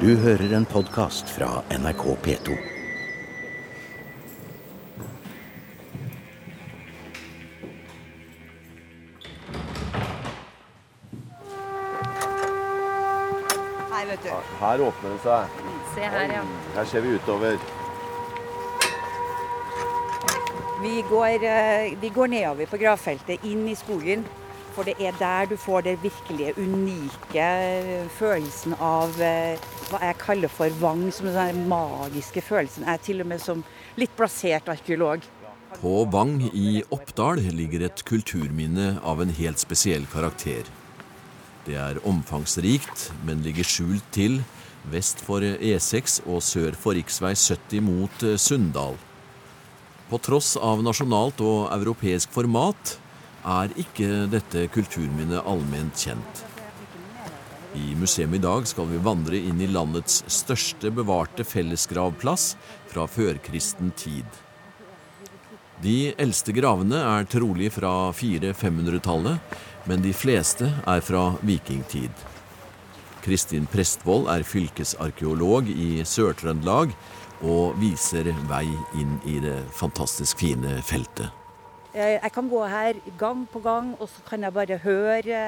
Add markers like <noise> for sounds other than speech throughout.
Du hører en podkast fra NRK P2. Her, vet du. Her åpner det seg. Se her, ja. Her ser vi utover. Vi går, eh, vi går nedover på gravfeltet, inn i skogen. For det er der du får den virkelige unike eh, følelsen av eh, hva jeg kaller for vang, som den magiske følelsen. Jeg er til og med som litt plassert arkeolog. På Vang i Oppdal ligger et kulturminne av en helt spesiell karakter. Det er omfangsrikt, men ligger skjult til vest for E6 og sør for rv. 70 mot eh, Sunndal. På tross av nasjonalt og europeisk format er ikke dette kulturminnet allment kjent. I museet i dag skal vi vandre inn i landets største bevarte fellesgravplass fra førkristen tid. De eldste gravene er trolig fra 400-500-tallet, men de fleste er fra vikingtid. Kristin Prestvold er fylkesarkeolog i Sør-Trøndelag og viser vei inn i det fantastisk fine feltet. Eh, Jeg kan gå her gang på gang, og så kan jeg bare høre,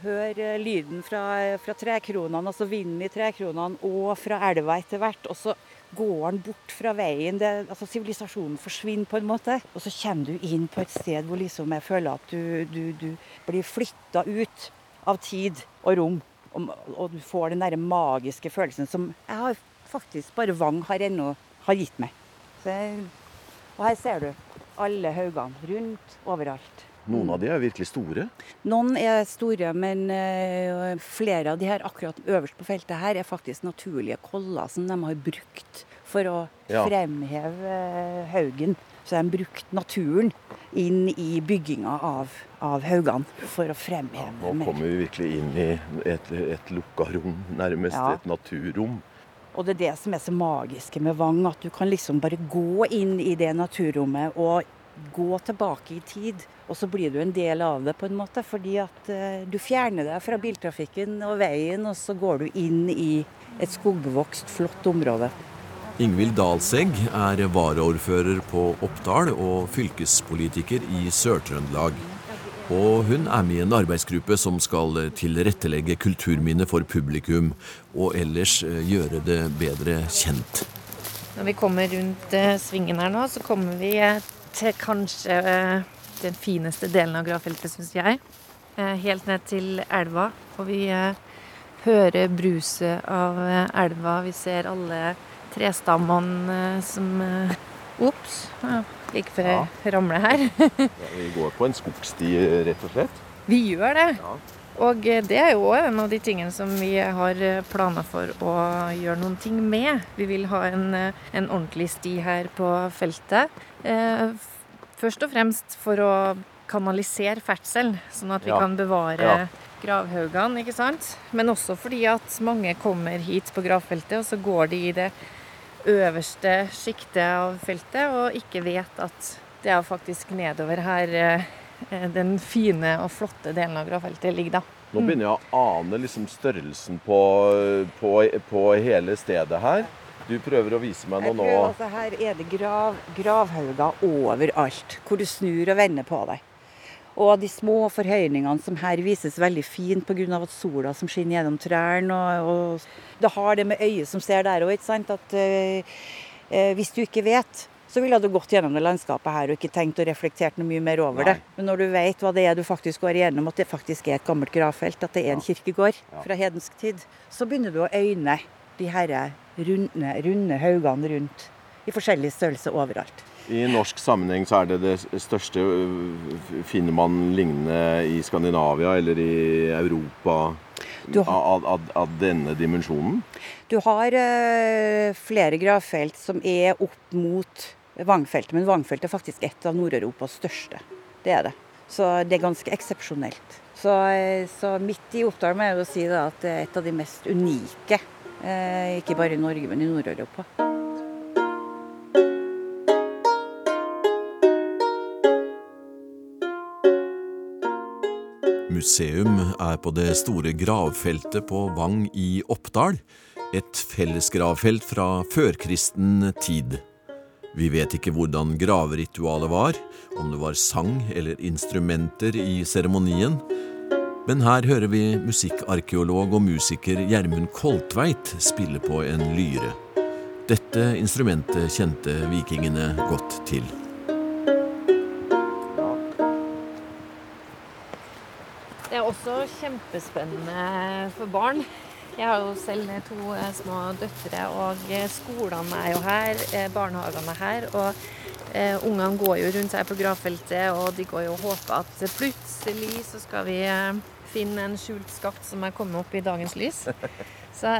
høre lyden fra, fra trekronene, altså vinden i trekronene, og fra elva etter hvert. Og så går den bort fra veien. Det, altså Sivilisasjonen forsvinner på en måte. Og så kommer du inn på et sted hvor liksom jeg føler at du, du, du blir flytta ut av tid og rom. Og, og du får den der magiske følelsen som jeg har faktisk bare Vang har ennå har gitt meg. Så, og her ser du alle haugene rundt overalt. Noen av de er virkelig store. Noen er store, men eh, flere av de her akkurat øverst på feltet her er faktisk naturlige koller som de har brukt for å Ja. fremheve eh, haugen. Så de har brukt naturen inn i bygginga av, av haugene for å fremheve Nå kommer vi virkelig inn i et, et lukka rom, nærmest Ja. et naturrom. Og det er det som er så magiske med Vang, at du kan liksom bare gå inn i det naturrommet og gå tilbake i tid. Og så blir du en del av det på en måte, fordi at eh, du fjerner deg fra biltrafikken og veien, og så går du inn i et skogbevokst, flott område. Ingvild Dalsegg er varaordfører på Oppdal og fylkespolitiker i Sør-Trøndelag. Og hun er med i en arbeidsgruppe som skal tilrettelegge kulturminnet for publikum, og ellers eh, gjøre det bedre kjent. Når vi kommer rundt eh, svingen her nå, så kommer vi til kanskje eh, den fineste delen av gravfeltet, syns jeg. Eh, helt ned til elva. Og vi eh, hører bruset av elva. Vi ser alle trestammene som Ops. Ja, like før jeg ramler her. <laughs> Ja, vi går på en skogsti, rett og slett. Vi gjør det. Ja. Og eh, det er jo også en av de tingene som vi har eh, planer for å gjøre noen ting med. Vi vil ha en, eh, en ordentlig sti her på feltet. Først og fremst for å kanalisere ferdsel, sånn at vi Ja. kan bevare Ja. gravhaugene, ikke sant? Men også fordi at mange kommer hit på gravfeltet, og så går de i det øverste sjiktet av feltet og ikke vet at det er faktisk nedover her den fine og flotte delen av gravfeltet ligger, da. Nå begynner jeg å ane liksom størrelsen på, på, på hele stedet her. Du prøver å vise meg noe nå. altså, her er det grav, gravhauger overalt, hvor du snur og vender på deg. Og de små forhøyningene som her vises veldig fint pga. at sola som skinner gjennom trærne. Og, og det har det med øyet som ser der òg, ikke sant. At eh, eh, hvis du ikke vet, så ville du gått gjennom det landskapet her og ikke tenkt og reflektert noe mye mer over Nei. det. Men når du vet hva det er du faktisk går igjennom, at det faktisk er et gammelt gravfelt, at det er en kirkegård Ja. fra hedensk tid, så begynner du å øyne de her runde, runde haugene rundt i forskjellig størrelse overalt. I norsk sammenheng så er det det største øh, finner man lignende i Skandinavia eller i Europa har- av, av, av denne dimensjonen. Du har uh, flere gravfelt som er opp mot Vangfeltet, men Vangfeltet er faktisk et av Nord-Europas største. Det er det. Så det er ganske eksepsjonelt. Så, eh, så midt i Oppdal må jeg jo si at det er et av de mest unike. Eh, ikke bare i Norge, men i Nord-Europa. Museum er på det store gravfeltet på Vang i Oppdal. Et fellesgravfelt fra førkristen tid. Vi vet ikke hvordan graveritualet var, om det var sang eller instrumenter i seremonien. Men her hører vi musikkarkeolog og musiker Gjermund Koltveit spille på en lyre. Dette instrumentet kjente vikingene godt til. Det er også kjempespennende for barn. Jeg har jo selv to eh, små døtre, og eh, skolene er jo her, eh, barnehagene er her. Og ungene går jo rundt her på gravfeltet, og de går jo og håper at plutselig så skal vi finne en skjult skatt som er kommet opp i dagens lys. Så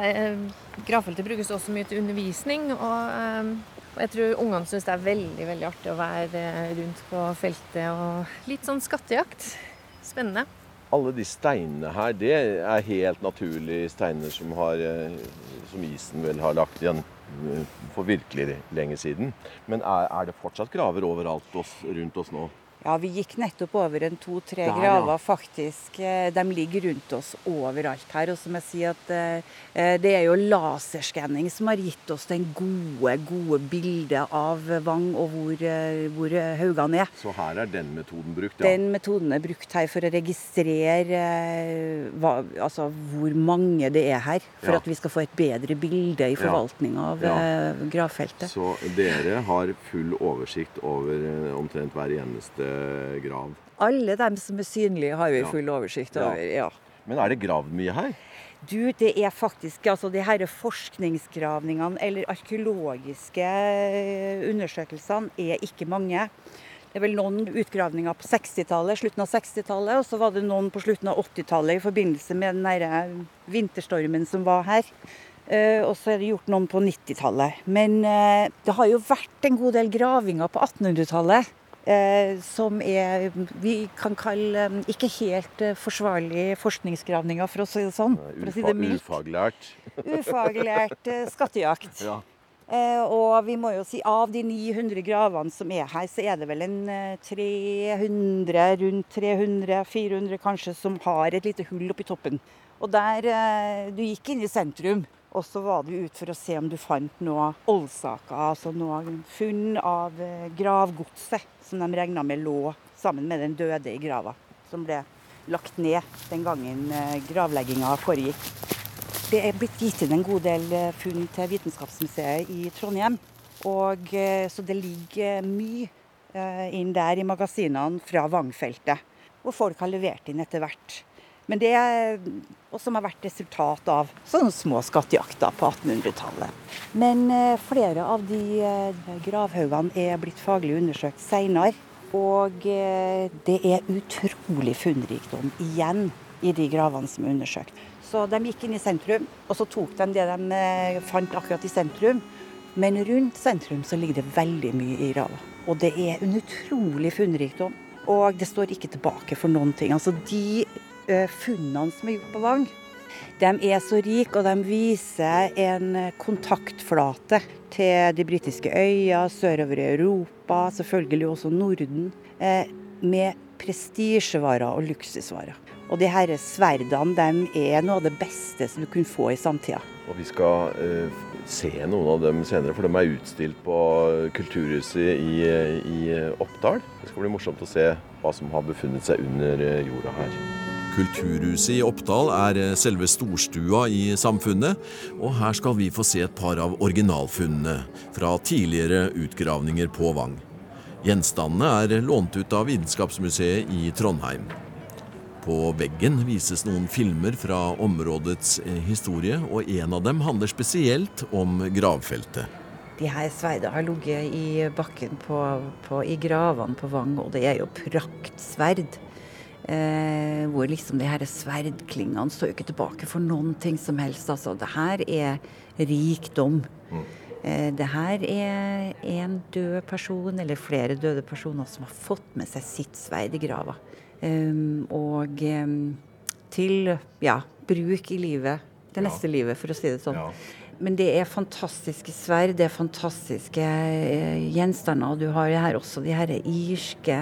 gravfeltet brukes også mye til undervisning, og, og jeg tror ungene syns det er veldig, veldig artig å være rundt på feltet og litt sånn skattejakt. Spennende alle de steinene her, det er helt naturlige steiner som, har, eh, som isen vel har lagt igjen eh, for virkelig lenge siden. Men er, er det fortsatt graver overalt oss, rundt oss nå? Ja, vi gikk nettopp over en to-tre graver, ja. faktisk. Eh, De ligger rundt oss overalt her. Og som jeg sier at eh, det er jo laserskanning som har gitt oss den gode, gode bildet av Vang og hvor, eh, hvor haugene er. Så her er den metoden brukt, ja. Den metoden er brukt her for å registrere eh, hva, altså hvor mange det er her. For Ja. at vi skal få et bedre bilde i forvaltninga av eh, gravfeltet. Så dere har full oversikt over eh, omtrent hver eneste grav. Alle dem som er synlige, har vi full oversikt over. ja. Men er det gravd mye her? Du, det er faktisk altså de her forskningsgravningene eller arkeologiske eh, undersøkelsene er ikke mange. Det er vel noen utgravninger på 60-tallet, slutten av 60-tallet, og så var det noen på slutten av 80-tallet i forbindelse med den eh, vinterstormen som var her. Eh, og så er det gjort noen på 90-tallet. Men eh, det har jo vært en god del gravinger på 1800-tallet. Eh, som er vi kan kalle eh, ikke helt forsvarlig forsvarlige forskningsgravninger, for å si det sånn. For å si det mildt. ufaglært. Ufaglært eh, skattejakt. Ja. Eh, og vi må jo si av de 900 gravene som er her, så er det vel en eh, 300, rundt 300-400 kanskje, som har et lite hull oppi toppen. Og der eh, Du gikk inn i sentrum, og så var du ut for å se om du fant noe oldsaker, altså noe funn av eh, gravgodset som de regna med lå sammen med den døde i grava, som ble lagt ned den gangen eh, gravlegginga foregikk. Det er blitt gitt inn en god del eh, funn til Vitenskapsmuseet i Trondheim. Og, eh, så det ligger mye eh, inn der i magasinene fra Vangfeltet. Og folk har levert inn etter hvert. Men det og som har vært resultat av sånne små skattejakter på 1800-tallet. Men flere av de gravhaugene er blitt faglig undersøkt seinere. Og det er utrolig funnrikdom igjen i de gravene som er undersøkt. Så de gikk inn i sentrum, og så tok de det de eh, fant akkurat i sentrum. Men rundt sentrum så ligger det veldig mye i grava. Og det er en utrolig funnrikdom. Og det står ikke tilbake for noen ting. Altså de eh, funnene som er gjort på Vang, de er så rike, og de viser en kontaktflate til de britiske øyer, sørover i Europa, selvfølgelig også Norden, eh, med prestisjevarer og luksusvarer. Og de her sverdene de er noe av det beste som du kunne få i samtida. Og vi skal eh, se noen av dem senere, for de er utstilt på Kulturhuset i, i Oppdal. Det skal bli morsomt å se hva som har befunnet seg under eh, jorda her. Kulturhuset i Oppdal er eh, selve storstua i samfunnet, og her skal vi få se et par av originalfunnene fra tidligere utgravninger på Vang. Gjenstandene er lånt ut av Vitenskapsmuseet i Trondheim. På veggen vises noen filmer fra områdets eh, historie, og en av dem handler spesielt om gravfeltet. De her sverdene har ligget i bakken på, på, i gravene på Vang, og det er jo praktsverd. Eh, hvor liksom de her sverdklingene står jo ikke tilbake for noen ting som helst. Altså, det her er rikdom. Eh, det her er en død person, eller flere døde personer, som har fått med seg sitt sverd i grava. Um, og um, til ja, bruk i livet. Det neste livet, for å si det sånn. Ja. men det er fantastiske sverd, det er fantastiske eh, gjenstander. Du har her også de her irske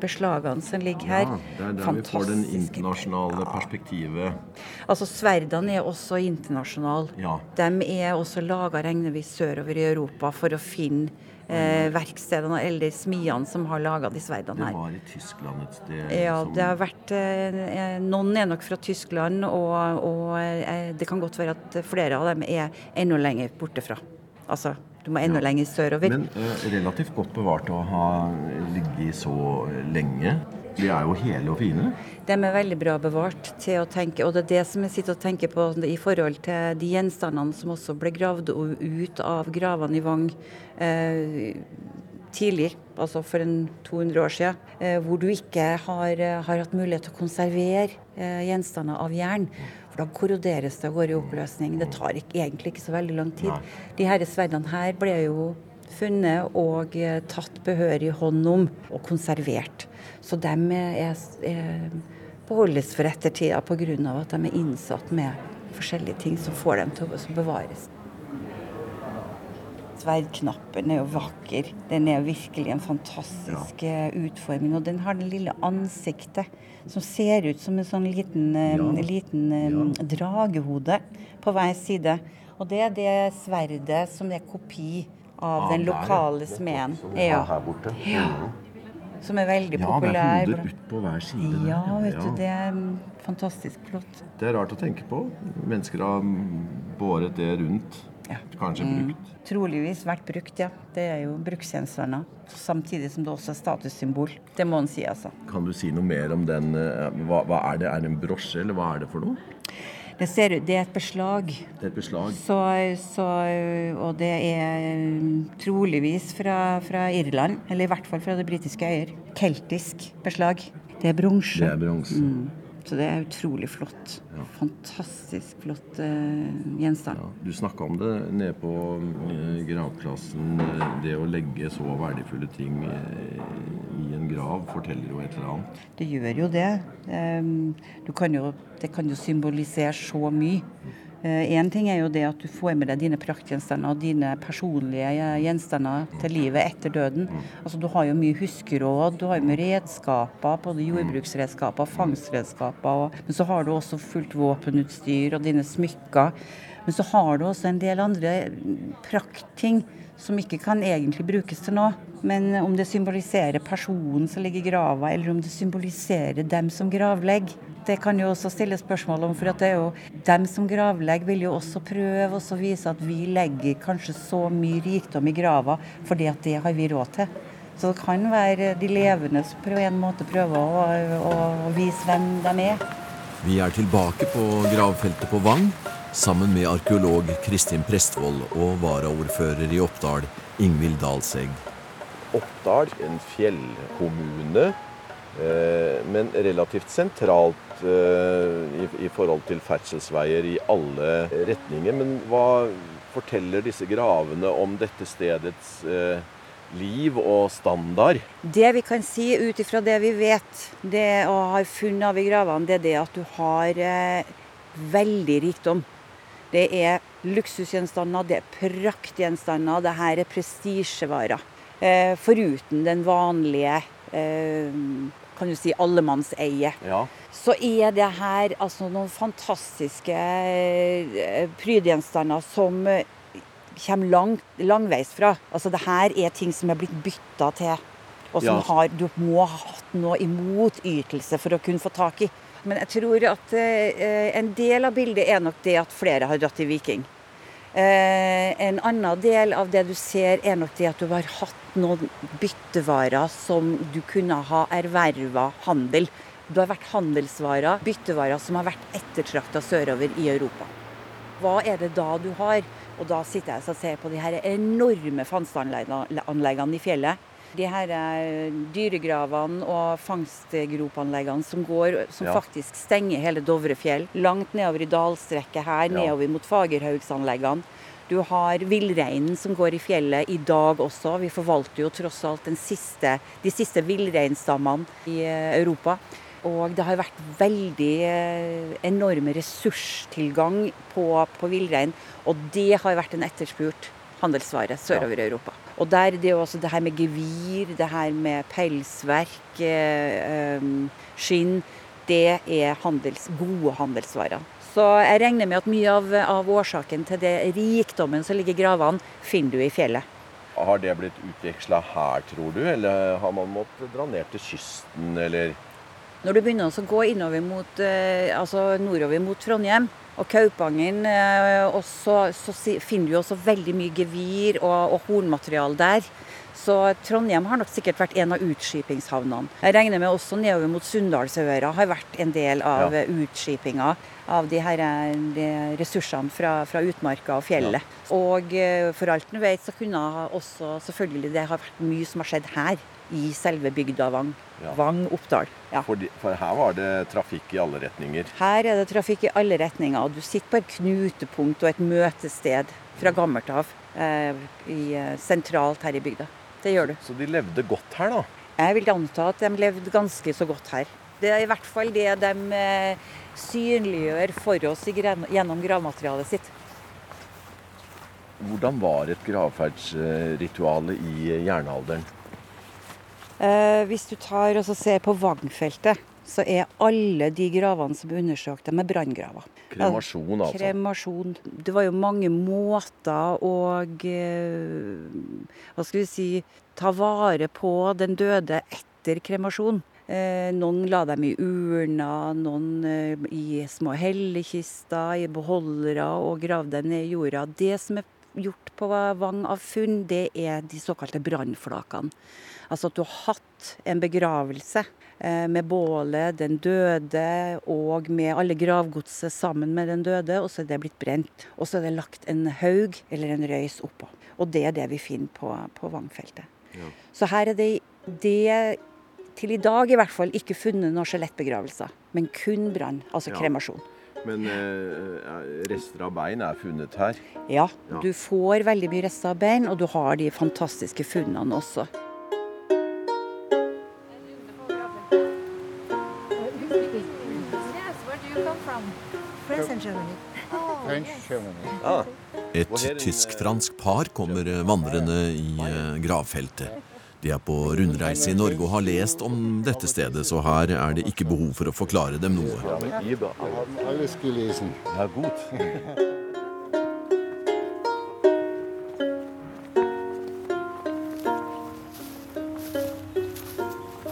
beslagene som ligger her. Ja, det er der vi får den internasjonale Ja. perspektivet. Altså Sverdene er også internasjonale. Ja. De er også laga regnevis sørover i Europa for å finne eh, verkstedene eller smiene som har laga de sverdene her. Det var i Tyskland et sted Ja, som det har vært eh, eh, Noen er nok fra Tyskland, og, og eh, det kan godt være at flere av dem er enda lenger borte fra. Altså, du må enda Ja. lenger sørover. Men eh, relativt godt bevart å ha ligget så lenge. De er jo hele og fine. De er veldig bra bevart til å tenke, og det er det som jeg sitter og tenker på i forhold til de gjenstandene som også ble gravd ut av gravene i Vang eh, tidlig, altså for en 200 år siden, eh, hvor du ikke har, eh, har hatt mulighet til å konservere eh, gjenstander av jern. For da korroderes det og går i oppløsning. Det tar ikke, egentlig ikke så veldig lang tid. Nei. De her sverdene her ble jo funnet og eh, tatt behørig hånd om og konservert. Så de er, er, beholdes for ettertida pga. at de er innsatt med forskjellige ting som får dem til å bevares. Sverdknappen er jo vakker. Den er virkelig en fantastisk ja. utforming. Og den har det lille ansiktet som ser ut som en sånn liten, eh, Ja. liten eh, Ja. dragehode på hver side. Og det er det sverdet som er kopi av den lokale smeden. Ja. Ja. Som er veldig Ja, det er hoder ut på hver side. Ja, vet du, det er fantastisk flott. Det er rart å tenke på. Mennesker har båret det rundt. Kanskje Mm. brukt. Troligvis vært brukt, ja. Det er jo bruksgjenstander. Samtidig som det også er statussymbol. Det må en si, altså. Kan du si noe mer om den? eh, Hva, hva er det? Er det en brosje, eller hva er det for noe? Det ser ut, det er et beslag. Det er et beslag. Så, så, og det er mm, troligvis fra, fra Irland, eller i hvert fall fra det britiske øyer. Keltisk beslag. Det er bronse. Det er bronse. Mm. Så det er utrolig flott. Fantastisk flott uh, gjenstand. Ja, du snakka om det nede på uh, gravplassen. Det å legge så verdifulle ting uh, i en grav forteller jo et eller annet. Det gjør jo det. Um, Du kan jo, det kan jo symbolisere så mye. Én ting er jo det at du får med deg dine praktgjenstander og dine personlige eh, gjenstander til livet etter døden. Altså Du har jo mye huskeråd, du har jo mye redskaper, både jordbruksredskaper og fangstredskaper. Men så har du også fullt våpenutstyr og dine smykker. Men så har du også en del andre praktting som ikke kan egentlig brukes til noe. Men om det symboliserer personen som ligger i grava, eller om det symboliserer dem som gravlegger, det kan jo også stille spørsmål om. For at det er jo dem som gravlegger, vil jo også prøve å vise at vi legger kanskje så mye rikdom i grava, fordi at det har vi råd til. Så det kan være de levende som på en måte prøver å, å, å vise hvem de er. Vi er tilbake på gravfeltet på Vang sammen med arkeolog Kristin Prestvold og varaordfører i Oppdal, Ingvild Dalsegg. Oppdal, en fjellkommune, men relativt sentralt eh, i, forhold til ferdselsveier i alle retninger. Men hva forteller disse gravene om dette stedets eh, liv og standard? Det vi kan si ut ifra det vi vet, det og har funnet av i gravene, det er det at du har eh, veldig rikdom. Det er luksusgjenstander, det er praktgjenstander, det her er prestisjevarer. Eh, foruten den vanlige eh, kan du si allemannseie. Ja. Så er det her altså noen fantastiske eh, prydgjenstander som eh, kommer lang, langveis fra. Altså det her er ting som er blitt bytta til. Og som Ja. har, du må ha hatt noe motytelse for å kunne få tak i. Men jeg tror at eh, en del av bildet er nok det at flere har dratt i Viking. Eh, en annen del av det du ser, er nok det at du har hatt noen byttevarer som du kunne ha erverva handel. Du har vært handelsvarer, byttevarer som har vært ettertrakta sørover i Europa. Hva er det da du har? Og da sitter jeg og ser på de her enorme fangstanleggene i fjellet. De her eh, dyregravene og fangstgropanleggene som går, som Ja. faktisk stenger hele Dovrefjell. Langt nedover i dalstrekket her, Ja. nedover mot Fagerhaugsanleggene. Du har villreinen som går i fjellet i dag også. Vi forvalter jo tross alt den siste, de siste villreinstammene i eh, Europa. Og det har vært veldig eh, enorme ressurstilgang på, på villrein. Og det har vært en etterspurt handelsvare sørover i Europa. Og der det er også det her med gevir, det her med pelsverk, eh, um, skinn, det er handels, gode handelsvarer. Så jeg regner med at mye av, av årsaken til det rikdommen som ligger i gravene, finner du i fjellet. Har det blitt utveksla her, tror du, eller har man måttet dra ned til kysten, eller Når du begynner å gå innover mot, eh, altså nordover mot Trondheim og Kaupangen, eh, og så, så finner du også veldig mye gevir og, og hornmateriale der. Så Trondheim har nok sikkert vært en av utskipingshavnene. Jeg regner med også nedover mot Sunndalsøra har vært en del av ja. utskipinga av de her de ressursene fra, fra, utmarka og fjellet. Ja. Og eh, for alt en vet, så kunne også selvfølgelig det ha vært mye som har skjedd her. I selve bygda Vang. Ja. Vang Oppdal. Ja. For, de, for, her var det trafikk i alle retninger? Her er det trafikk i alle retninger. og Du sitter på et knutepunkt og et møtested fra gammelt av. Eh, i, eh, sentralt her i bygda. Det gjør du. Så de levde godt her, da? Jeg vil anta at de levde ganske så godt her. Det er i hvert fall det de eh, synliggjør for oss gjennom gravmaterialet sitt. Hvordan var et gravferdsritual i jernalderen? Eh, hvis du tar og ser på Vangfeltet, så er alle de gravene som er undersøkt, de er branngraver. Kremasjon, altså? Kremasjon. Det var jo mange måter å eh, Hva skal vi si Ta vare på den døde etter kremasjon. Eh, noen la dem i urna, noen eh, i små hellekister, i beholdere og gravde dem ned i jorda. Det som er gjort på Vang av funn, det er de såkalte brannflakene. Altså at du har hatt en begravelse eh, med bålet, den døde og med alle gravgodset sammen med den døde, og så er det blitt brent. Og så er det lagt en haug eller en røys oppå. Og det er det vi finner på, på Vangfeltet. Ja. Så her er det, det til i dag i hvert fall ikke funnet noen skjelettbegravelser, men kun brann, altså ja. kremasjon. Men eh, rester av bein er funnet her? Ja, ja, du får veldig mye rester av bein, og du har de fantastiske funnene også. Ah. Et tysk-fransk par kommer vandrende i eh, gravfeltet. De er på rundreise i Norge og har lest om dette stedet, så her er det ikke behov for å forklare dem noe.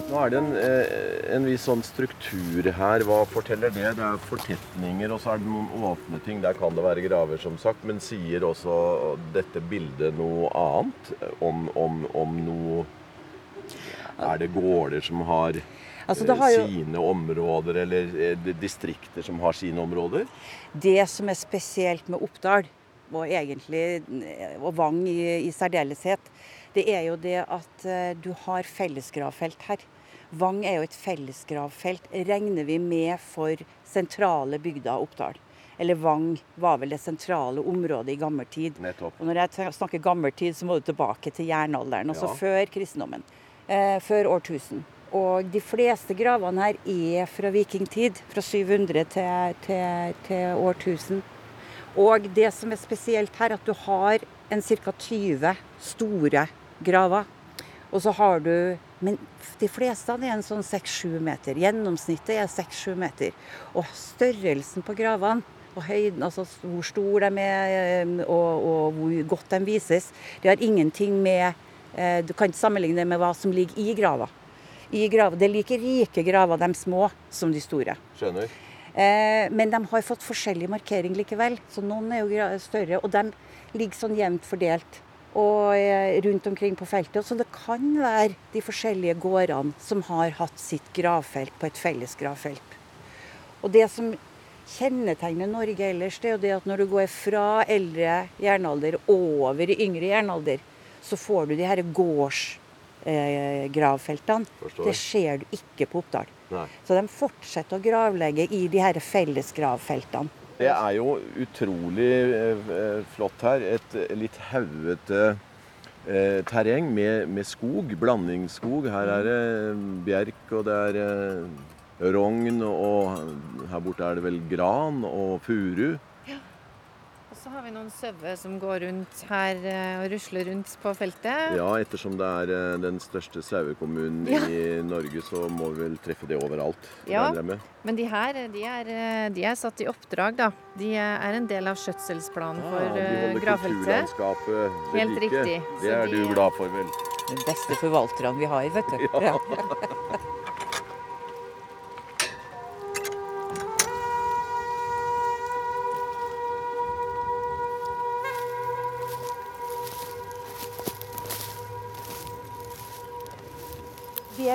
Nå er det en, eh, en, viss sånn struktur her. Hva forteller det? Det er fortetninger, og så er det noen åpne ting. Der kan det være graver, som sagt. Men sier også dette bildet noe annet? Om, om, om noe Er det gårder som har, altså, har jo... sine områder, eller distrikter som har sine områder? Det som er spesielt med Oppdal, og egentlig og Vang i, i særdeleshet, det er jo det at du har fellesgravfelt her. Vang er jo et fellesgravfelt, regner vi med for sentrale bygder av Oppdal. Eller Vang var vel det sentrale området i gammel tid. Nettopp. Og når jeg snakker gammel tid, så må du tilbake til jernalderen, altså ja. før kristendommen. Eh, før årtusen. Og de fleste gravene her er fra vikingtid, fra 700 til, til, til årtusen. Og det som er spesielt her, at du har en ca. 20 store graver. Og så har du men de fleste er en sånn 6-7 meter. Gjennomsnittet er 6-7 meter. Og størrelsen på gravene og høyden, altså hvor stor de er og, og, hvor godt de vises, det har ingenting med eh, Du kan ikke sammenligne det med hva som ligger i grava. I grava. Det er like rike graver, de små, som de store. Skjønner. Eh, men de har fått forskjellig markering likevel. Så noen er jo større, og de ligger sånn jevnt fordelt og eh, rundt omkring på feltet. Så det kan være de forskjellige gårdene som har hatt sitt gravfelt på et felles gravfelt. Og det som kjennetegner Norge ellers, det er jo det at når du går fra eldre jernalder over i yngre jernalder, så får du de her gårdsgravfeltene. Eh, det ser du ikke på Oppdal. Nei. Så de fortsetter å gravlegge i de her fellesgravfeltene. Det er jo utrolig eh, flott her. Et litt haugete eh, terreng med, med, skog. Blandingsskog. Her er det bjerk, og det er eh, rogn, og her borte er det vel gran og furu. Så har vi noen sauer som går rundt her eh, og rusler rundt på feltet. Ja, ettersom det er eh, den største sauekommunen Ja. i Norge, så må vi vel treffe det overalt. Ja. Men de her de er, eh, de er satt i oppdrag, da. De er en del av skjøtselsplanen Ja, for de eh, holder gravfeltet. kulturlandskapet ved Helt like. riktig. Det er de- du glad for, vel? Den beste forvalterne vi har, vet du. Ja. <laughs>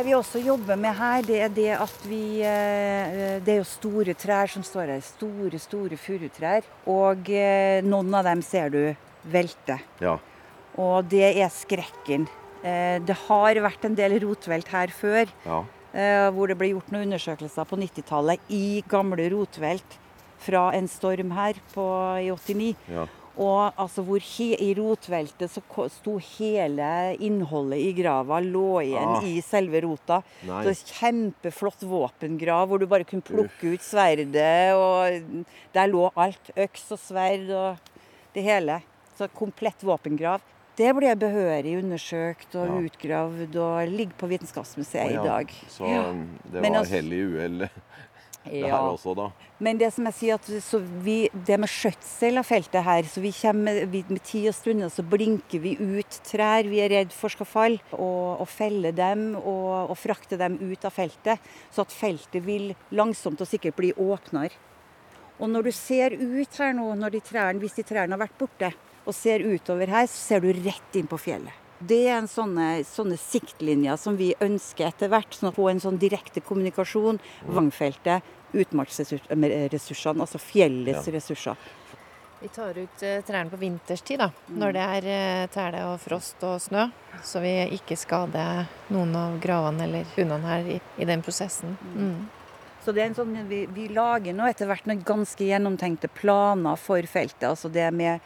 vi også jobber med her, det er det at vi eh, Det er jo store trær som står her. Store, store furutrær. Og eh, noen av dem ser du velte. Ja. Og det er skrekken. Eh, Det har vært en del rotvelt her før. ja. Hvor det ble gjort noen undersøkelser på 90-tallet i gamle rotvelt fra en storm her på, i 89. ja. Og altså hvor i rotveltet så sto hele innholdet i grava lå igjen Ah. i selve rota. Nei. Så kjempeflott våpengrav hvor du bare kunne plukke ut sverdet. Og der lå alt. Øks og sverd og det hele. Så komplett våpengrav. Det ble behørig undersøkt og Ja. utgravd og ligger på Vitenskapsmuseet ja. i dag. Så Ja. det var altså- hell i uhell, det her også, da. Men det som jeg sier at så vi, det med skjøtsel av feltet her, så vi kommer vi, med tid og stunder så blinker vi ut trær vi er redd for skal falle, og, og felle dem og, og frakte dem ut av feltet, så at feltet vil langsomt og sikkert bli åpnere. Og når du ser ut her nå, de trærne, hvis de trærne har vært borte, og ser utover her, så ser du rett inn på fjellet. Det er en sånne, sånne siktlinjer som vi ønsker etter hvert, sånn å få en sånn direkte kommunikasjon. Vangfeltet, utmarksressursene, altså fjellets Ja. ressurser. Vi tar ut eh, trærne på vinterstid, da, når det er eh, tæle og frost og snø. Så vi ikke skader noen av gravene eller hundene her i, i den prosessen. Mm. Så det er en sånn, vi, vi lager nå etter hvert noen ganske gjennomtenkte planer for feltet. Altså det med,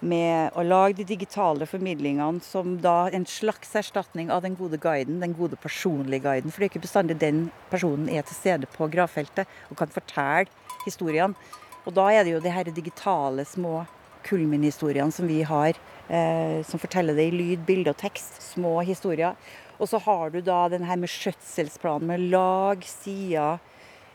med å lage de digitale formidlingene som da en slags erstatning av den gode guiden, den gode personlige guiden. For det er ikke bestandig den personen er til stede på gravfeltet og kan fortelle historiene. Og da er det jo de her digitale små kulminhistoriene som vi har, eh, som forteller det i lyd, bilde og tekst. Små historier. Og så har du da den her med skjøtselsplanen med lag, sider,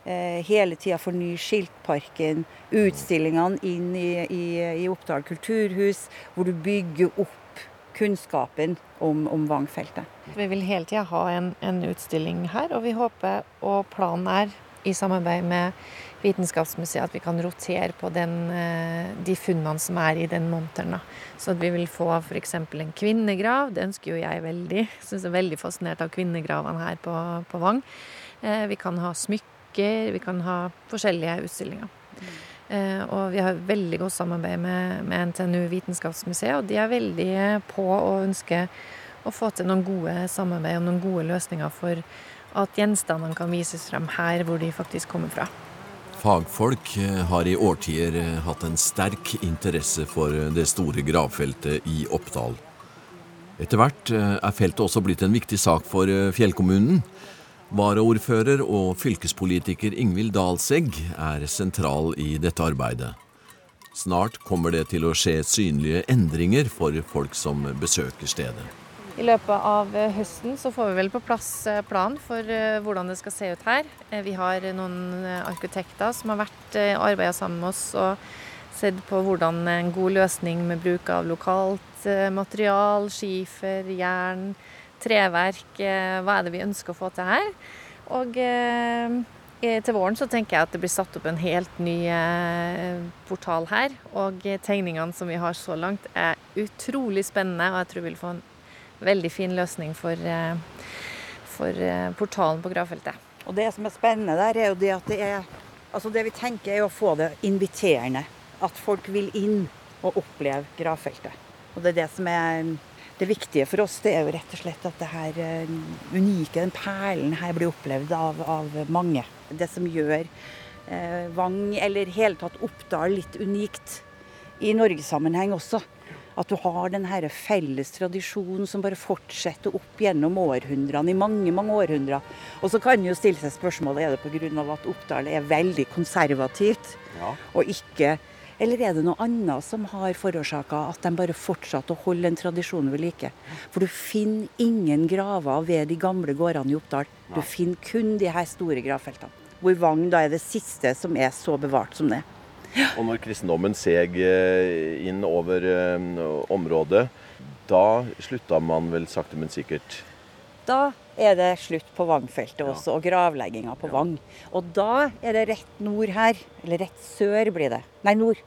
hele tida forny Skiltparken, utstillingene inn i, i, i Oppdal kulturhus, hvor du bygger opp kunnskapen om, om Vangfeltet. Vi vil hele tida ha en, en utstilling her, og vi håper, og planen er, i samarbeid med Vitenskapsmuseet, at vi kan rotere på den, eh, de funnene som er i den monteren. Så at vi vil få f.eks. en kvinnegrav, det ønsker jo jeg veldig. Syns jeg er veldig fascinert av kvinnegravene her på, på Vang. Eh, vi kan ha smykker, vi kan ha forskjellige utstillinger. Uh, og vi har veldig godt samarbeid med, med NTNU Vitenskapsmuseet, og de er veldig på å ønske å få til noen gode samarbeid og noen gode løsninger for at gjenstandene kan vises frem her hvor de faktisk kommer fra. Fagfolk eh, har i årtier eh, hatt en sterk interesse for det store gravfeltet i Oppdal. Etter hvert er feltet også blitt en viktig sak for fjellkommunen. Varaordfører og fylkespolitiker Ingvild Dalsegg er sentral i dette arbeidet. Snart kommer det til å skje synlige endringer for folk som besøker stedet. I løpet av eh, høsten så får vi vel på plass eh, plan for eh, hvordan det skal se ut her. Vi har noen arkitekter som har vært arbeida sammen med oss og sett på hvordan en god løsning med bruk av lokalt material, skifer, jern, treverk, eh, hva er det vi ønsker å få til her. Og eh, til våren så tenker jeg at det blir satt opp en helt ny eh, portal her. Og tegningene som vi har så langt er utrolig spennende, og jeg tror vi vil få en veldig fin løsning for, for portalen på gravfeltet. Og det som er spennende der, er jo det at det er Altså det vi tenker er å få det inviterende. At folk vil inn og oppleve gravfeltet. Og det er det som er det viktige for oss. Det er jo rett og slett at det her eh, unike, den perlen her, blir opplevd av, av mange. Det som gjør eh, Vang, eller hele tatt Oppdal, litt unikt i norgessammenheng også. At du har den her felles tradisjonen som bare fortsetter opp gjennom århundrene, i mange mange århundrer. Og så kan jo stille seg spørsmålet er det pga. at Oppdal er veldig konservativt Ja. og ikke Eller er det noe annet som har forårsaka at de bare fortsatte å holde en tradisjon ved like? For du finner ingen graver ved de gamle gårdene i Oppdal. Du finner kun de her store gravfeltene. Hvor Vang da er det siste som er så bevart som det. Og når kristendommen seg eh, inn over eh, området, da slutta man vel sakte, men sikkert Da er det slutt på Vangfeltet også, og gravlegginga på Vang. Og da er det rett nord her, eller rett sør blir det, nei nord,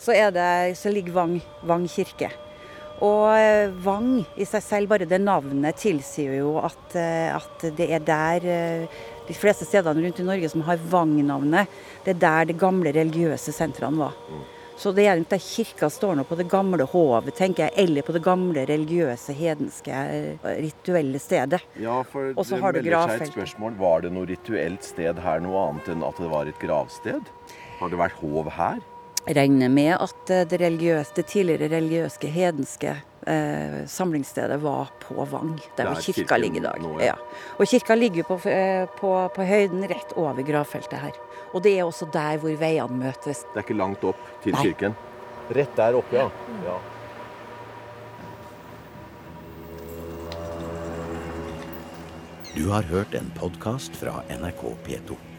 så, er det, så ligger Vang, Vang kirke. Og eh, Vang i seg selv, bare det navnet, tilsier jo at, eh, at det er der eh, de fleste stedene rundt i Norge som har Vang-navnet, det er der de gamle religiøse sentrene var. Så det er ikke kirka står nå på det gamle hovet, tenker jeg, eller på det gamle religiøse, hedenske, eh, rituelle stedet. Ja, for det melder seg et spørsmål. Var det noe rituelt sted her noe annet enn at det var et gravsted? Har det vært hov her? Regner med at eh, det, religiøse, det tidligere religiøse, hedenske eh, samlingsstedet var på Vang, der, Der hvor kirka ligger i dag. nå, ja. ja. Og kirka ligger på, eh, på, på høyden rett over gravfeltet her. Og det er også der hvor veiene møtes. Det er ikke langt opp til Nei. kirken? Rett der oppe, ja. ja. Du har hørt en podkast fra NRK P2.